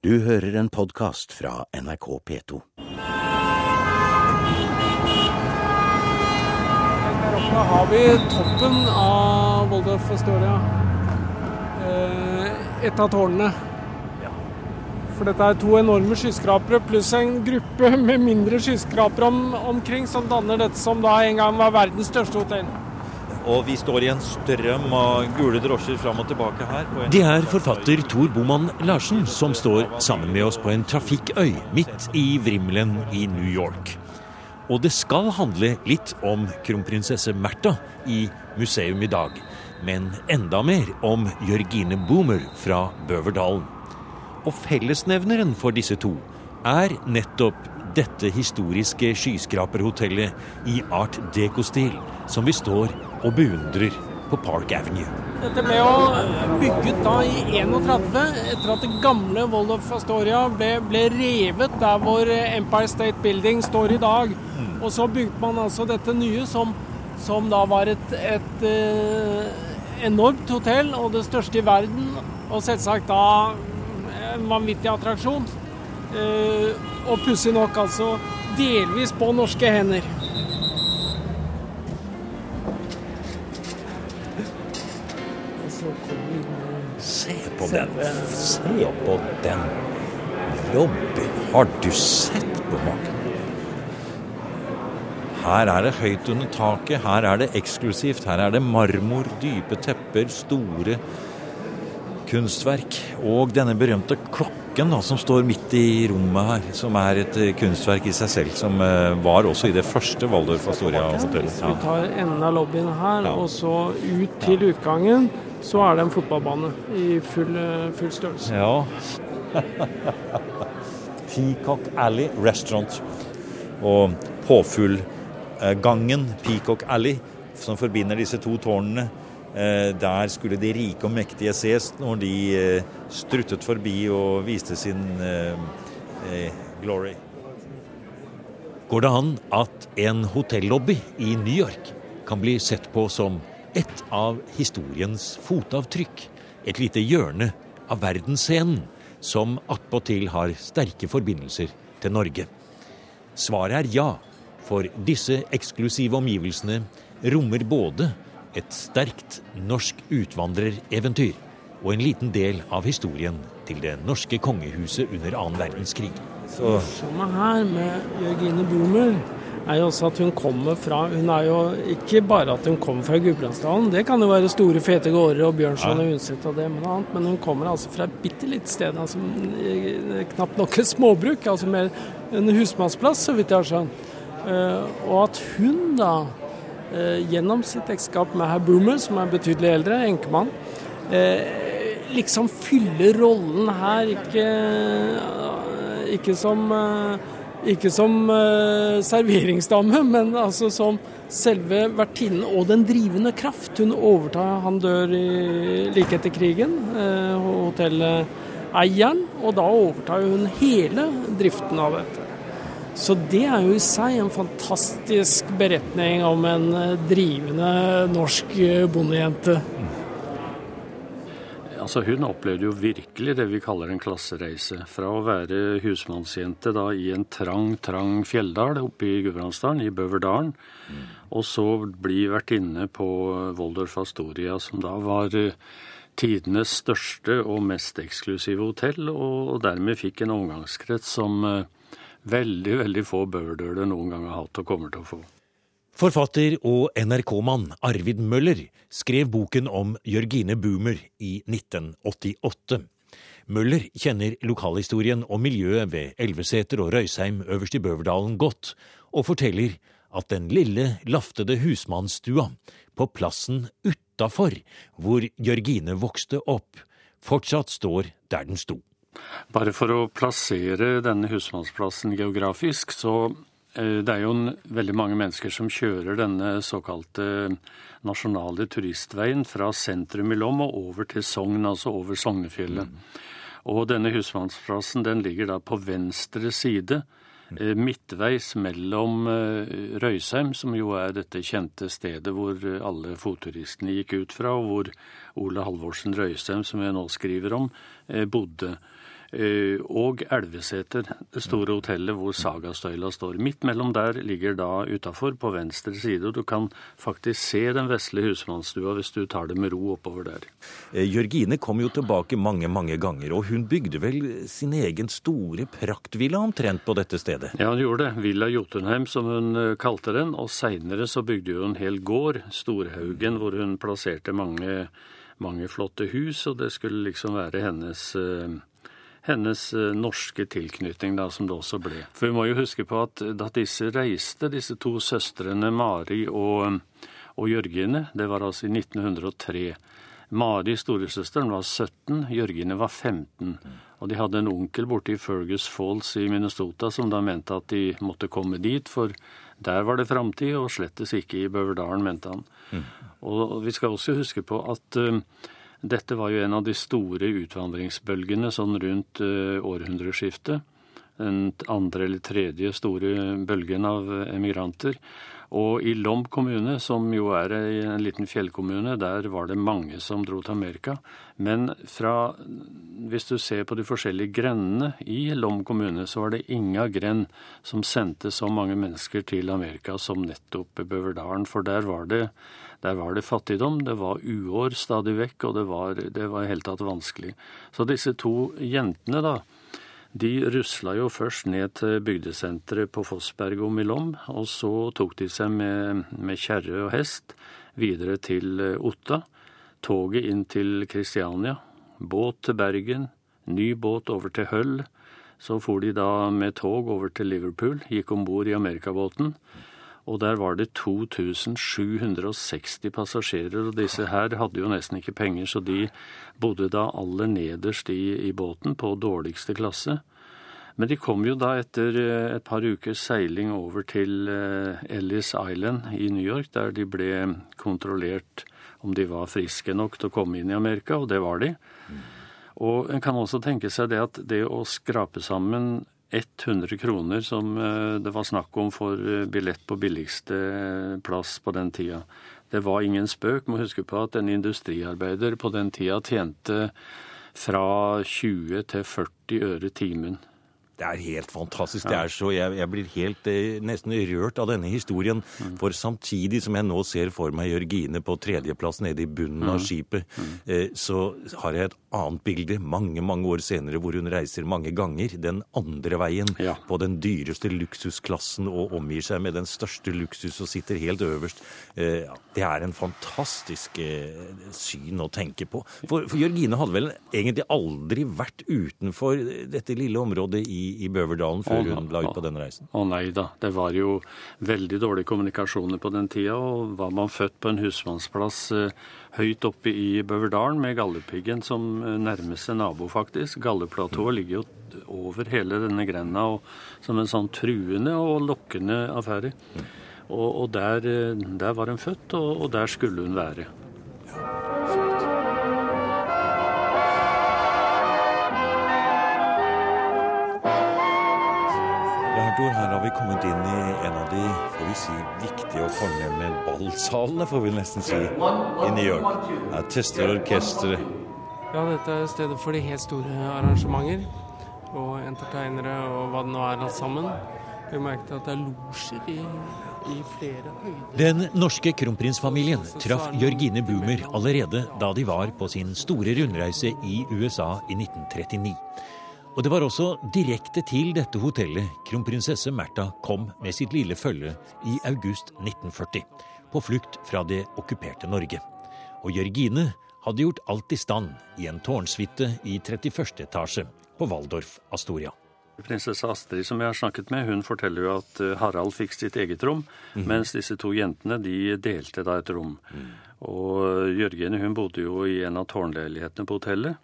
Du hører en podkast fra NRK P2. Der oppe har vi toppen av Voldorf Astoria. Eh, Et av tårnene. For dette er to enorme skyskrapere pluss en gruppe med mindre skyskrapere om, omkring som danner dette som da en gang var verdens største hotell. Og vi står i en strøm av gule drosjer fram og tilbake her. Det er forfatter Tor Boman Larsen som står sammen med oss på en trafikkøy midt i vrimmelen i New York. Og det skal handle litt om kronprinsesse Märtha i museum i dag. Men enda mer om Jørgine Boomer fra Bøverdalen. Og fellesnevneren for disse to er nettopp dette historiske skyskraperhotellet i art deco-stil som vi står og beundrer på Park Avenue. Dette ble jo bygget da i 31, etter at det gamle Waldorf Astoria ble, ble revet der hvor Empire State Building står i dag. Og så bygde man altså dette nye, som, som da var et, et eh, enormt hotell, og det største i verden. Og selvsagt da en vanvittig attraksjon. Eh, og pussig nok altså delvis på norske hender. Se på den. Se på den lobbyen. Har du sett på maken? Her er det høyt under taket, her er det eksklusivt. Her er det marmor, dype tepper, store kunstverk. Og denne berømte klokken da, som står midt i rommet her, som er et eh, kunstverk i seg selv, som eh, var også i det første Waldorf Astoria-hotellet. Hvis vi tar enden av lobbyen her, Ja. og så ut til utgangen, så er det en fotballbane i full, eh, full størrelse. ja. Peacock Alley Restaurant. Og påfuglgangen Peacock Alley, som forbinder disse to tårnene, der skulle de rike og mektige ses når de eh, struttet forbi og viste sin eh, eh, glory. Går det an at en hotellobby i New York kan bli sett på som et av historiens fotavtrykk? Et lite hjørne av verdensscenen som attpåtil har sterke forbindelser til Norge? Svaret er ja, for disse eksklusive omgivelsene rommer både et sterkt norsk utvandrereventyr og en liten del av historien til det norske kongehuset under annen verdenskrig. Så Samme her med Jørgine Boomer er jo også at hun kommer fra Hun er jo ikke bare at hun kommer fra Gudbrandsdalen, det kan jo være store, fete gårder og Bjørnson og Undset og det, men, annet, men hun kommer altså fra et bitte lite sted, altså eh, knapt nok et småbruk, altså mer en husmannsplass, så vidt jeg har skjønt. Eh, og at hun da, gjennom sitt ekteskap med herr Boomer, som er betydelig eldre, enkemann, eh, liksom fyller rollen her, ikke, ikke som eh, ikke som uh, serveringsdame, men altså som selve vertinnen og den drivende kraft. Hun overtar, han dør i, like etter krigen, uh, hotelleieren, og da overtar hun hele driften av dette. Så det er jo i seg en fantastisk beretning om en eh, drivende norsk eh, bondejente. Altså Hun opplevde jo virkelig det vi kaller en klassereise. Fra å være husmannsjente da i en trang, trang fjelldal oppe i Gudbrandsdalen, i Bøverdalen, og så bli vertinne på Voldorf Astoria, som da var eh, tidenes største og mest eksklusive hotell, og dermed fikk en omgangskrets som eh, veldig, veldig få bøverdøler noen gang har hatt og kommer til å få. Forfatter og NRK-mann Arvid Møller skrev boken om Jørgine Boomer i 1988. Møller kjenner lokalhistorien og miljøet ved Elveseter og Røysheim øverst i Bøverdalen godt, og forteller at den lille, laftede husmannsstua på plassen utafor hvor Jørgine vokste opp, fortsatt står der den sto. Bare for å plassere denne husmannsplassen geografisk, så det er jo en, veldig mange mennesker som kjører denne såkalte nasjonale turistveien fra sentrum i Lom og over til Sogn, altså over Sognefjellet. Og denne husmannsplassen den ligger da på venstre side, eh, midtveis mellom eh, Røysheim, som jo er dette kjente stedet hvor eh, alle fotturistene gikk ut fra, og hvor Ole Halvorsen Røysheim, som jeg nå skriver om, eh, bodde. Eh, og Elveseter, det store hotellet hvor Sagastøyla står. Midt mellom der ligger da utafor, på venstre side. og Du kan faktisk se den vesle husmannsstua hvis du tar det med ro oppover der. Eh, Jørgine kom jo tilbake mange, mange ganger, og hun bygde vel sin egen store praktvilla omtrent på dette stedet? Ja, hun gjorde det. Villa Jotunheim, som hun eh, kalte den. Og seinere så bygde hun en hel gård, Storhaugen, hvor hun plasserte mange, mange flotte hus, og det skulle liksom være hennes hennes eh, norske tilknytning, da, som det også ble. For vi må jo huske på at da disse reiste, disse to søstrene Mari og, og Jørgine, det var altså i 1903. Mari, storesøsteren, var 17, Jørgine var 15. Og de hadde en onkel borte i Fergus Falls i Minnesota som da mente at de måtte komme dit, for der var det framtid, og slettes ikke i Bøverdalen, mente han. Mm. Og vi skal også huske på at uh, dette var jo en av de store utvandringsbølgene sånn rundt uh, århundreskiftet. Den andre eller tredje store bølgen av emigranter. Og i Lom kommune, som jo er en liten fjellkommune, der var det mange som dro til Amerika. Men fra, hvis du ser på de forskjellige grendene i Lom kommune, så var det inga grend som sendte så mange mennesker til Amerika som nettopp Bøverdalen. For der var det der var det fattigdom, det var uår stadig vekk, og det var, det i hele tatt vanskelig. Så disse to jentene, da, de rusla jo først ned til bygdesenteret på Fossberg og Milom, og så tok de seg med, med kjerre og hest videre til eh, Otta. Toget inn til Kristiania, båt til Bergen, ny båt over til Høll. Så for de da med tog over til Liverpool, gikk om bord i amerikabåten. Og der var det 2760 passasjerer, og disse her hadde jo nesten ikke penger, så de bodde da aller nederst i, i båten, på dårligste klasse. Men de kom jo da etter eh, et par ukers seiling over til eh, Ellis Island i New York, der de ble kontrollert om de var friske nok til å komme inn i Amerika, og det var de. Og en kan også tenke seg det at det å skrape sammen 100 kroner som eh, det var snakk om for eh, billett på billigste plass på den tida. Det var ingen spøk. Må huske på at en industriarbeider på den tida tjente fra 20 til 40 øre timen. Det er helt fantastisk. Det er så, jeg, jeg blir helt eh, nesten rørt av denne historien. Mm. For samtidig som jeg nå ser for meg Jørgine på tredjeplass nede i bunnen mm. av skipet, mm. eh, så har jeg et annet bilde mange mange år senere hvor hun reiser mange ganger den andre veien ja. på den dyreste luksusklassen og omgir seg med den største luksus og sitter helt øverst. Eh, det er en fantastisk eh, syn å tenke på. For, for Jørgine hadde vel egentlig aldri vært utenfor dette lille området i i, Bøverdalen før hun la ut på den reisen? Å nei da, det var jo veldig dårlige kommunikasjoner på den tida. Og var man født på en husmannsplass eh, høyt oppe i Bøverdalen med Galdhøpiggen som eh, nærmeste nabo, faktisk. Galdhøplatået ligger jo over hele denne grenda og, som en sånn truende og lokkende affære. Og, og der, eh, der, var hun født, og, og der skulle hun være. Arthur, her har vi kommet inn i en av de får vi si, viktige og fornemme ballsalene, får vi nesten si, i New York. Her tester orkesteret. Ja, dette er stedet for de helt store arrangementer. Og entertainere og hva det nå er alt sammen. Vi merket at det er losjer i, i flere høyder. Den norske kronprinsfamilien traff Jørgine Boomer allerede da de var på sin store rundreise i USA i 1939. Og det var også direkte til dette hotellet kronprinsesse Märtha kom med sitt lille følge i august 1940, på flukt fra det okkuperte Norge. Og Jørgine hadde gjort alt i stand i en tårnsuite i 31. etasje på Waldorf Astoria. Prinsesse Astrid som jeg har snakket med, hun forteller jo at eh, Harald fikk sitt eget rom, mm. mens disse to jentene de delte da et rom. Mm. Og Jørgine hun bodde jo i en av tårnleilighetene på hotellet.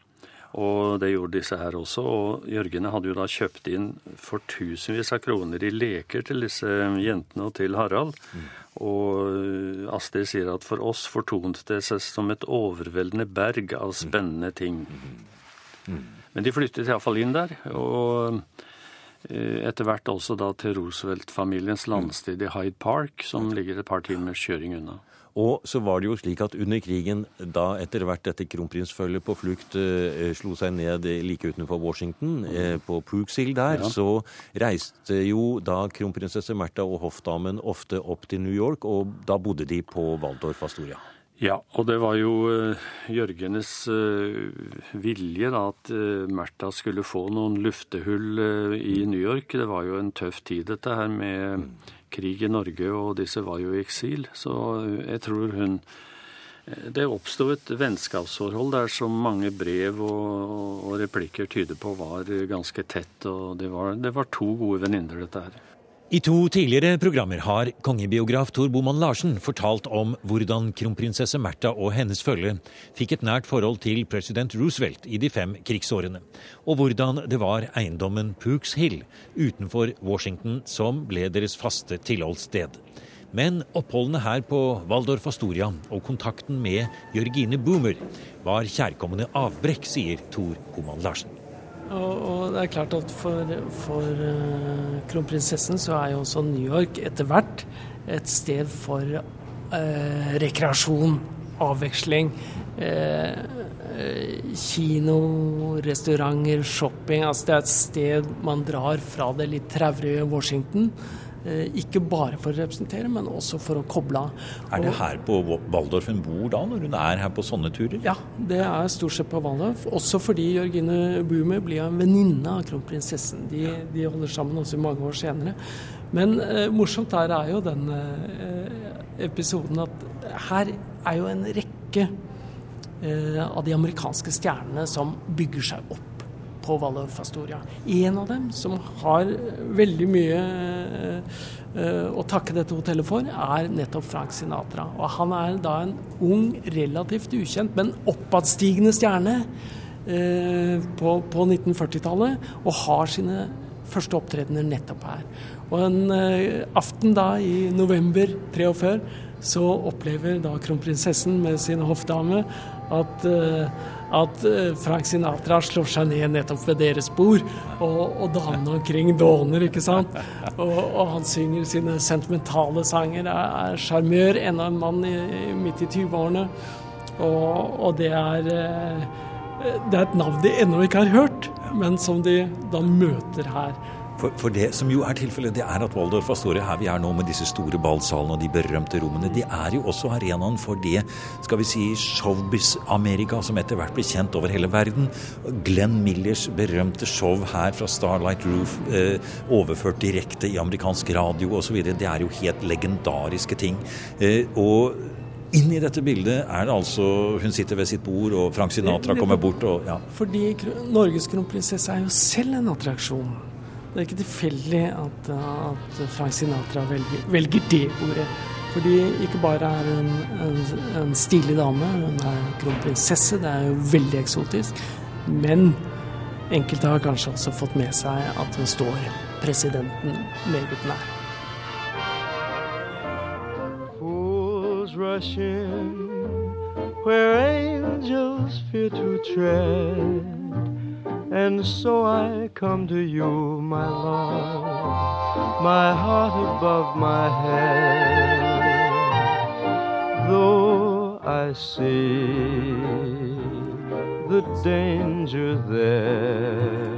Og det gjorde disse her også. Og Jørgene hadde jo da kjøpt inn for tusenvis av kroner i leker til disse jentene og til Harald. Mm. Og Astrid sier at for oss fortonet det seg som et overveldende berg av spennende ting. Mm. Men de flyttet iallfall inn der. Og etter hvert også da til Roosevelt-familiens landsted i Hyde Park, som ligger et par timers kjøring unna. Og så var det jo slik at under krigen, da etter hvert dette kronprinsfølget på flukt eh, slo seg ned like utenfor Washington, eh, på Pooks Hill der, ja. så reiste jo da kronprinsesse Märtha og hoffdamen ofte opp til New York, og da bodde de på Waldorf Astoria. Ja, og det var jo uh, Jørgenes uh, vilje da at uh, Märtha skulle få noen luftehull i New York. Det var jo en tøff tid, dette her med krig i Norge, og disse var jo i eksil. Så jeg tror hun Det oppsto et vennskapsforhold der som mange brev og, og replikker tyder på var ganske tett. Og det var, det var to gode venninner, dette her. I to tidligere programmer har kongebiograf Tor Boman Larsen fortalt om hvordan kronprinsesse Märtha og hennes følge fikk et nært forhold til president Roosevelt i de fem krigsårene, og hvordan det var eiendommen Pooks Hill utenfor Washington som ble deres faste tilholdssted. Men oppholdene her på Waldorf Astoria og kontakten med Jørgine Boomer var kjærkomne avbrekk, sier Tor Boman Larsen. Og, det er klart at for, for uh, kronprinsessen så er jo også New York etter hvert et sted for uh, rekreasjon, avveksling. Uh, kino, restauranter, shopping. Altså det er et sted man drar fra det litt traurige Washington Eh, ikke bare for å representere, men også for å koble av. Er det her på Waldorf hun bor da, når hun er her på sånne turer? Ja, det er stort sett på Waldorf. Også fordi Jørgine Boomer blir en venninne av kronprinsessen. De, de, holder sammen også mange år senere. Men eh, morsomt der er jo den eh, episoden at her er jo en rekke eh, av de amerikanske stjernene som bygger seg opp på Waldorf Astoria. En av dem som har veldig mye uh, å takke dette hotellet for, er nettopp Frank Sinatra. Og han er da en ung, relativt ukjent, men oppadstigende stjerne på, på 1940-tallet, og har sine første opptredener nettopp her. Og en aften da i november 43 så opplever da kronprinsessen med sin hoffdame at at eh, Frank Sinatra slår seg ned nettopp ved deres bord, og, og damene omkring dåner, ikke sant. Og, og, han synger sine sentimentale sanger, er sjarmør, enda en mann i, midt i 20-årene. Og, og, det er eh, det er et navn de ennå ikke har hørt, men som de da møter her. For, for, det som jo er tilfellet, det er at Waldorf Astoria, her vi er nå med disse store ballsalene og de berømte rommene, de er jo også arenaen for det skal vi si, showbiz-Amerika som etter hvert blir kjent over hele verden. Glenn Millers berømte show her fra Starlight Roof, eh, overført direkte i amerikansk radio osv., det er jo helt legendariske ting. Eh, og inn i dette bildet er det altså Hun sitter ved sitt bord, og Frank Sinatra kommer bort og ja. Fordi Norges kronprinsesse er jo selv en attraksjon. Det er ikke tilfeldig at, at, Frank Sinatra velger, velger, det ordet. Fordi ikke bare er hun en, en stilig dame, hun er kronprinsesse, det er jo veldig eksotisk. Men enkelte har kanskje også fått med seg at hun står presidenten meget nær. Fools rushing where angels fear to tread. And so I come to you, my love, my heart above my head. Though I see the danger there,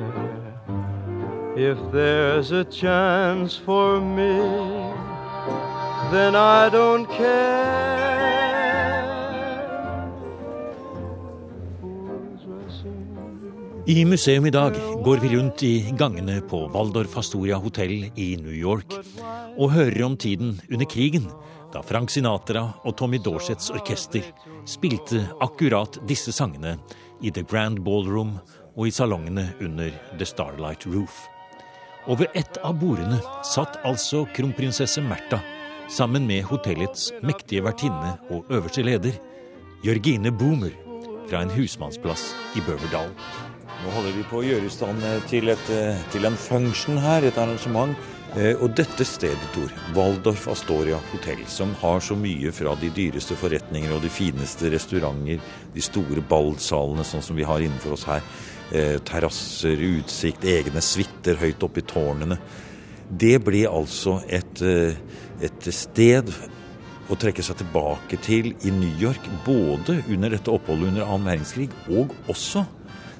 if there's a chance for me, then I don't care. I museum i dag går vi rundt i gangene på Waldorf Astoria hotell i New York og hører om tiden under krigen, da Frank Sinatra og Tommy Dorsets orkester spilte akkurat disse sangene i The Grand Ballroom og i salongene under The Starlight Roof. Over ett av bordene satt altså kronprinsesse Märtha sammen med hotellets mektige vertinne og øverste leder, Jørgine Boomer, fra en husmannsplass i Bøverdal. Nå holder vi på å gjøre i stand eh, til, et, eh, til en function her, et arrangement. Eh, og dette stedet, Tor, Waldorf Astoria hotell, som har så mye fra de dyreste forretninger og de fineste restauranter, de store ballsalene sånn som vi har innenfor oss her. terrasser, utsikt, egne suiter høyt oppe i tårnene. Det ble altså et, et sted å trekke seg tilbake til i New York, både under dette oppholdet under annen verdenskrig og også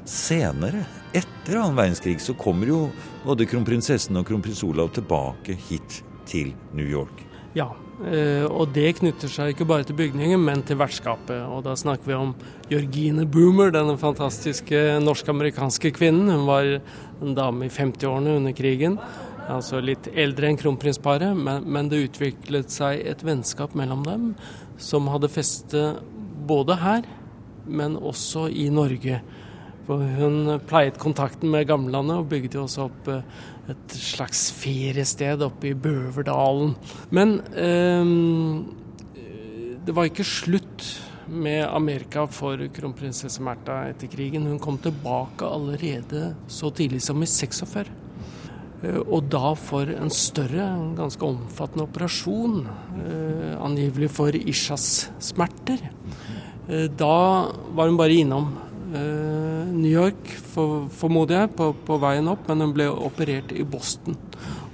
senere. Etter annen verdenskrig så kommer jo både kronprinsessen og kronprins Olav tilbake hit til New York. Ja, Eh, og det knytter seg ikke bare til bygningen, men til vertskapet. Og da snakker vi om Jørgine Boomer, denne fantastiske norsk-amerikanske kvinnen. Hun var en dame i 50-årene under krigen. Altså litt eldre enn kronprinsparet, men, men, det utviklet seg et vennskap mellom dem som hadde feste både her, men også i Norge. Hun pleiet kontakten med gamlelandet og bygde jo også opp eh, et slags feriested oppe i Bøverdalen. Men eh, det var ikke slutt med Amerika for kronprinsesse Märtha etter krigen. Hun kom tilbake allerede så tidlig som i 46. Eh, og da for en større, en ganske omfattende operasjon, eh, angivelig for Ishas smerter. Eh, da var hun bare innom Eh, New York, for, formoder jeg, på, på, veien opp, men hun ble operert i Boston.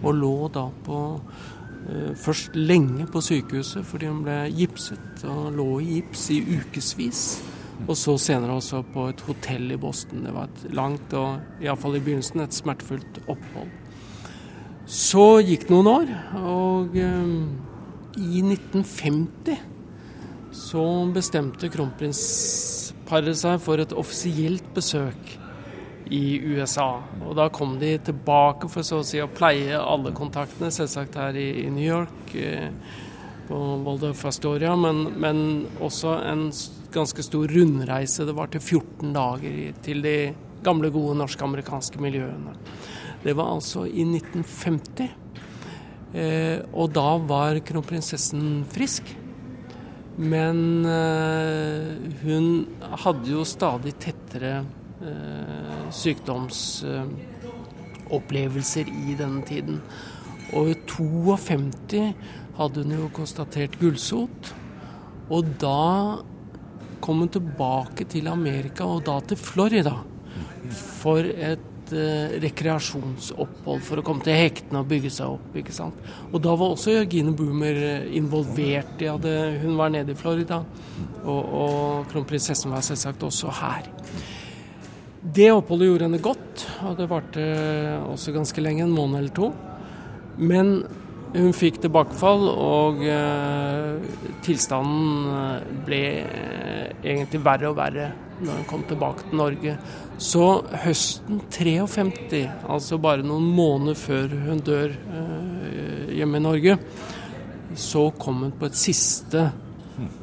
Og lå da på eh, Først lenge på sykehuset fordi hun ble gipset, og lå i gips i ukevis. Og så senere også på et hotell i Boston. Det var et langt og iallfall i begynnelsen et smertefullt opphold. Så gikk noen år, og eh, i 1950 så bestemte kronprins paret seg for et offisielt besøk i USA. Og da kom de tilbake for så å si å pleie alle kontaktene, selvsagt her i, i New York, eh, på Waldorf Astoria, men, men, også en ganske stor rundreise. Det var til 14 dager til de gamle, gode norsk-amerikanske miljøene. Det var altså i 1950. Eh, og da var kronprinsessen frisk. Men uh, hun hadde jo stadig tettere uh, sykdomsopplevelser i denne tiden. Og i 52 hadde hun jo konstatert gullsot. Og da kom hun tilbake til Amerika, og da til Florida, for et eh, rekreasjonsopphold for å komme til hektene og bygge seg opp. ikke sant? Og da var også Jørgine Boomer eh, involvert. i Hadde, hun var nede i Florida, og, og kronprinsessen var selvsagt også her. Det oppholdet gjorde henne godt, og det varte også ganske lenge, en måned eller to. Men hun fikk tilbakefall, og eh, tilstanden eh, ble eh, egentlig verre og verre når hun kom tilbake til Norge. Så høsten 53, altså bare noen måneder før hun dør eh, hjemme i Norge, så kom hun på et siste,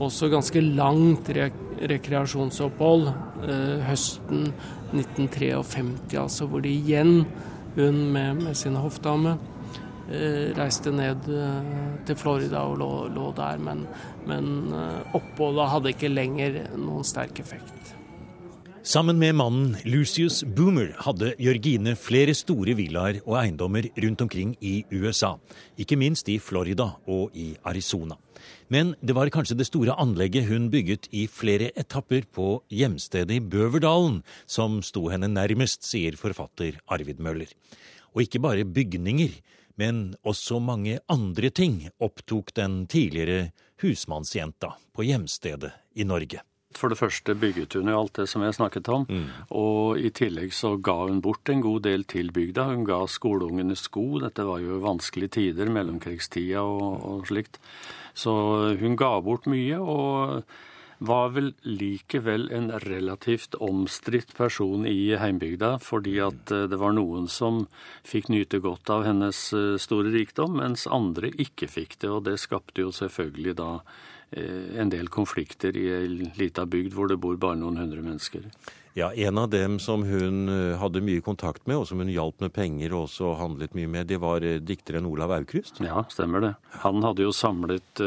også ganske langt rek rekreasjonsopphold eh, høsten 1953, altså hvor de igjen, hun med, med sin hoffdame, eh, reiste ned til Florida og lå, lå der, men, men oppholdet hadde ikke lenger noen sterk effekt. Sammen med mannen Lucius Boomer hadde Jørgine flere store villaer og eiendommer rundt omkring i USA, ikke minst i Florida og i Arizona. Men det var kanskje det store anlegget hun bygget i flere etapper på hjemstedet i Bøverdalen som sto henne nærmest, sier forfatter Arvid Møller. Og ikke bare bygninger, men også mange andre ting opptok den tidligere husmannsjenta på hjemstedet i Norge. For det første bygget hun jo alt det som jeg snakket om, mm. og i tillegg så ga hun bort en god del til bygda. Hun ga skoleungene sko, dette var jo vanskelige tider, mellomkrigstida og, og slikt. Så hun ga bort mye, og var vel likevel en relativt omstridt person i heimbygda, fordi at eh, det var noen som fikk nyte godt av hennes eh, store rikdom, mens andre ikke fikk det. Og det skapte jo selvfølgelig da en del konflikter i ei lita bygd hvor det bor bare noen hundre mennesker. Ja, En av dem som hun eh, hadde mye kontakt med, og som hun hjalp med penger og også handlet mye med, det var eh, dikteren Olav Aukrust? Ja, stemmer det. Han hadde jo samlet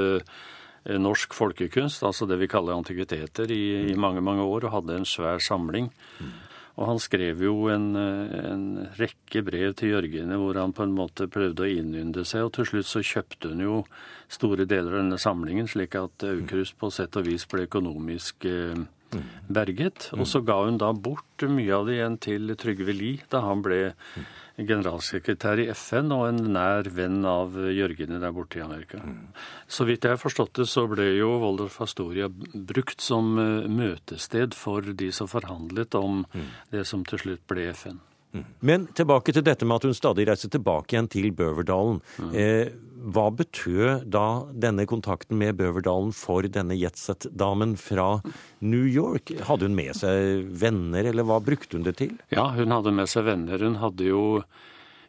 norsk folkekunst, altså det vi kaller antikviteter, i, i, mange, mange år, og hadde en svær samling. Mm. Og han skrev jo en, en, rekke brev til Jørgine hvor han på en måte prøvde å innynde seg, og til slutt så kjøpte hun jo store deler av denne samlingen, slik at Aukrust på sett og vis ble økonomisk eh, berget. Og så ga hun da bort mye av det igjen til Trygve Lie da han ble generalsekretær i FN og en nær venn av Jørgine der borte i Amerika. Så vidt jeg har forstått det, så ble jo Waldorf Astoria brukt som eh, møtested for de som forhandlet om det som til slutt ble FN. Men tilbake til dette med at hun stadig reiser tilbake igjen til Bøverdalen. Eh, hva betød da denne kontakten med Bøverdalen for denne jetset-damen fra New York? Hadde hun med seg venner, eller hva brukte hun det til? Ja, hun hadde med seg venner. Hun hadde jo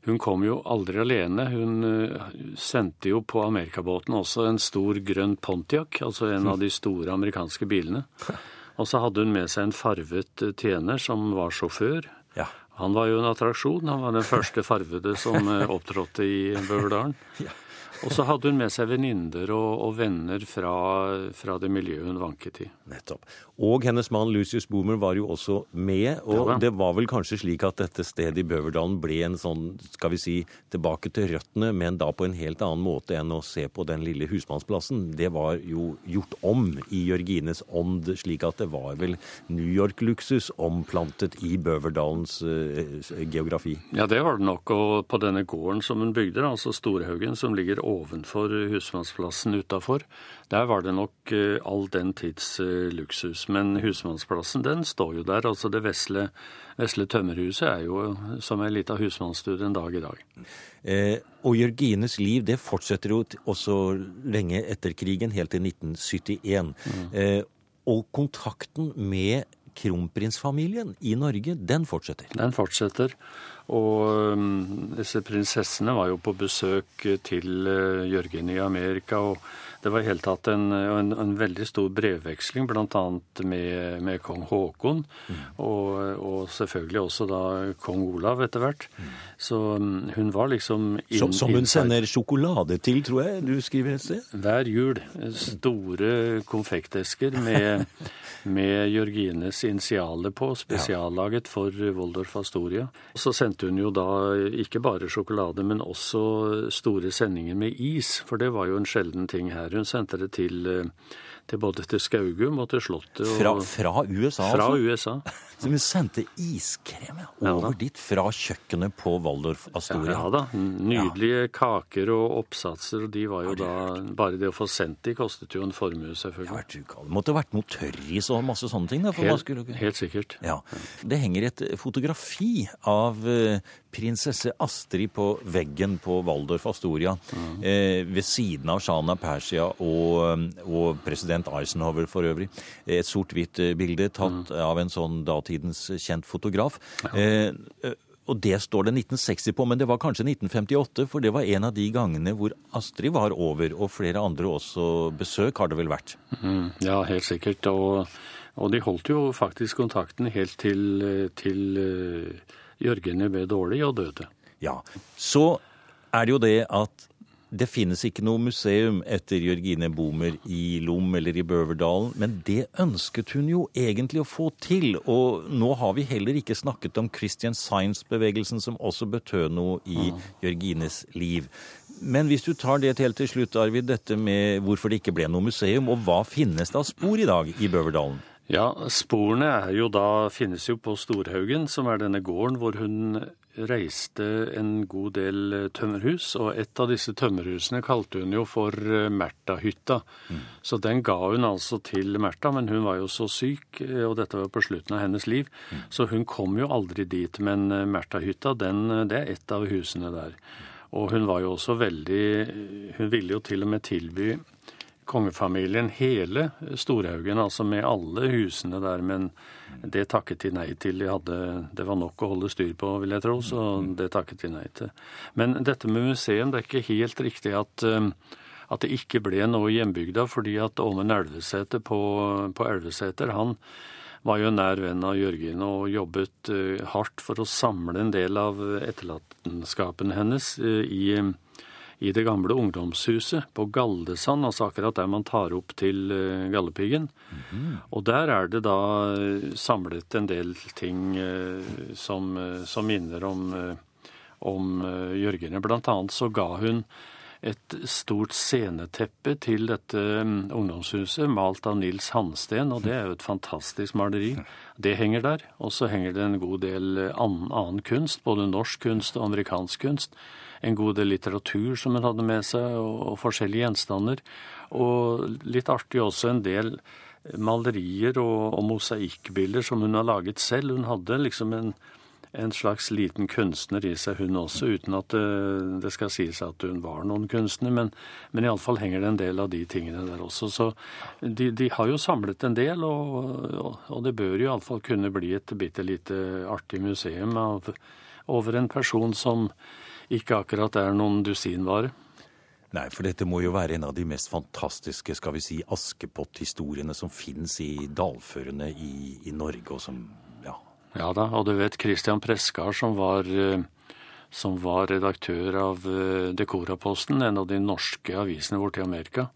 hun kom jo aldri alene. Hun eh, sendte jo på amerikabåten også en stor grønn Pontiac, altså en av de store amerikanske bilene. Og så hadde hun med seg en farvet tjener som var sjåfør. Ja. Han var jo en attraksjon. Han var den første farvede som eh, opptrådte i Bøverdalen. Og så hadde hun med seg venninner og, og venner fra, fra, det miljøet hun vanket i. Nettopp. Og hennes mann Lucius Boomer var jo også med. Og Ja det var vel kanskje slik at dette stedet i Bøverdalen ble en sånn, skal vi si, tilbake til røttene, men da på en helt annen måte enn å se på den lille husmannsplassen. Det var jo gjort om i Jørgines ånd, slik at det var vel New York-luksus omplantet i Bøverdalens uh, geografi. Ja, det var det nok. Og på denne gården som hun bygde, altså Storhaugen, som ligger ovenfor husmannsplassen utafor, der var det nok eh, all den tids eh, luksus. Men husmannsplassen, den står jo der. Altså det vesle, vesle tømmerhuset er jo som ei lita husmannsstue en dag i dag. Eh, og Jørgines liv det fortsetter jo også lenge etter krigen, helt til 1971. Eh, og kontakten med kronprinsfamilien i Norge, den fortsetter. Den fortsetter. Og um, disse prinsessene var jo på besøk til uh, Jørgen i Amerika. og det var i hele tatt en, en, en veldig stor brevveksling, bl.a. Med, med kong Haakon. Og, og selvfølgelig også da kong Olav etter hvert. Så um, hun var liksom inn, Som, som hun sender sjokolade til, tror jeg du skriver et sted. Hver jul store konfektesker med, med Jørgines initialer på, spesiallaget for Voldorf Astoria. Så sendte hun jo da ikke bare sjokolade, men også store sendinger med is, for det var jo en sjelden ting her. Hun sendte det til, eh, til både til Skaugum og til Slottet. og- Fra, fra USA, fra altså. USA. Så vi sendte iskrem ja, Ja over da. dit fra kjøkkenet på Waldorf Astoria. Ja da. Nydelige kaker og oppsatser, og de var jo da Bare det å få sendt de kostet jo en formue, selvfølgelig. Det måtte vært noe tørris og masse sånne ting. Da, Helt, skulle... helt sikkert. Ja. Det henger et fotografi av eh, prinsesse Astrid på veggen på Waldorf Astoria. Eh, ved siden av Shana Persia og, og president Eisenhower for øvrig. Et sort-hvitt eh, bilde tatt av en sånn datidens kjent fotograf. Ja. eh, og det står det 1960 på, men det var kanskje 1958, for det var en av de gangene hvor Astrid var over, og flere andre også besøk har det vel vært. Mm, ja, helt sikkert. Og, og de holdt jo faktisk kontakten helt til, til eh, Jørgen ble dårlig og døde. Ja. Så er det jo det at det finnes ikke noe museum etter Jørgine Bomer i Lom eller i Bøverdalen, men det ønsket hun jo egentlig å få til. Og nå har vi heller ikke snakket om Christian Science-bevegelsen, som også betød noe i Jørgines liv. Men hvis du tar det helt til slutt, Arvid, dette med hvorfor det ikke ble noe museum, og hva finnes det av spor i dag i Bøverdalen? Ja, sporene er jo da, finnes jo på Storhaugen, som er denne gården hvor hun reiste en god del eh, tømmerhus. Og et av disse tømmerhusene kalte hun jo for eh, Märtha-hytta. Så den ga hun altså til Märtha, men hun var jo så syk, eh, og dette var på slutten av hennes liv, så hun kom jo aldri dit. Men Märtha-hytta, det er et av husene der. Og hun var jo også veldig Hun ville jo til og med tilby kongefamilien hele Storhaugen, altså med alle husene der, men det takket de nei til. De hadde, det var nok å holde styr på, vil jeg tro, så det takket de nei til. Men dette med museum, det er ikke helt riktig at, eh, at det ikke ble noe i hjembygda, fordi at Åmen Elvesæter på, på Elveseter, han var jo nær venn av Jørgen og jobbet eh, hardt for å samle en del av etterlatenskapen hennes i i i det gamle ungdomshuset på Galdesand, altså akkurat der man tar opp til Galdhøpiggen. Mm -hmm. Og der er det da eh, samlet en del ting eh, som, eh, som minner om, eh, om eh, Jørgene. Blant annet så ga hun et stort sceneteppe til dette mm, ungdomshuset, malt av Nils Hansten, og det er jo et fantastisk maleri. Det henger der. Og så henger det en god del annen, annen kunst, både norsk kunst og amerikansk kunst. En god del litteratur som hun hadde med seg, og, og forskjellige gjenstander. Og litt artig også en del malerier og, og mosaikkbilder som hun har laget selv. Hun hadde liksom en en slags liten kunstner i seg, hun også, uten at det, det skal sies at hun var noen kunstner. Men, men iallfall henger det en del av de tingene der også. Så de, de har jo samlet en del, og, og, det bør jo iallfall kunne bli et bitte lite artig museum av, over en person som ikke akkurat er noen dusinvare. Nei, for dette må jo være en av de mest fantastiske skal vi si, Askepott-historiene som finnes i dalførene i, i Norge, og som ja da, og du vet Christian Preskar som var, eh, som var redaktør av eh, Dekoraposten, en av de norske avisene borte i Amerika.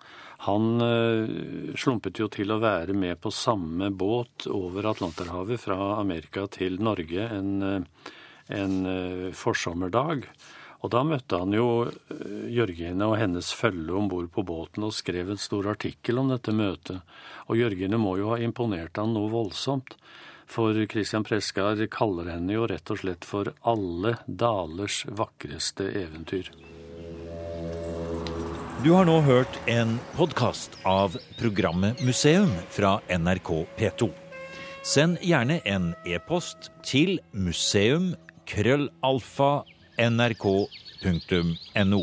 Han uh, slumpet jo til å være med på samme båt over Atlanterhavet fra Amerika til Norge en, en forsommerdag. Og da møtte han jo Jørgine og hennes følge om bord på båten og skrev en stor artikkel om dette møtet. Og Jørgine må jo ha imponert han noe voldsomt. For Christian Preskar kaller henne jo rett og slett for alle dalers vakreste eventyr. Du har nå hørt en podkast av programmet Museum fra NRK P2. Send gjerne en e-post til museum krøllalfa nrk.no.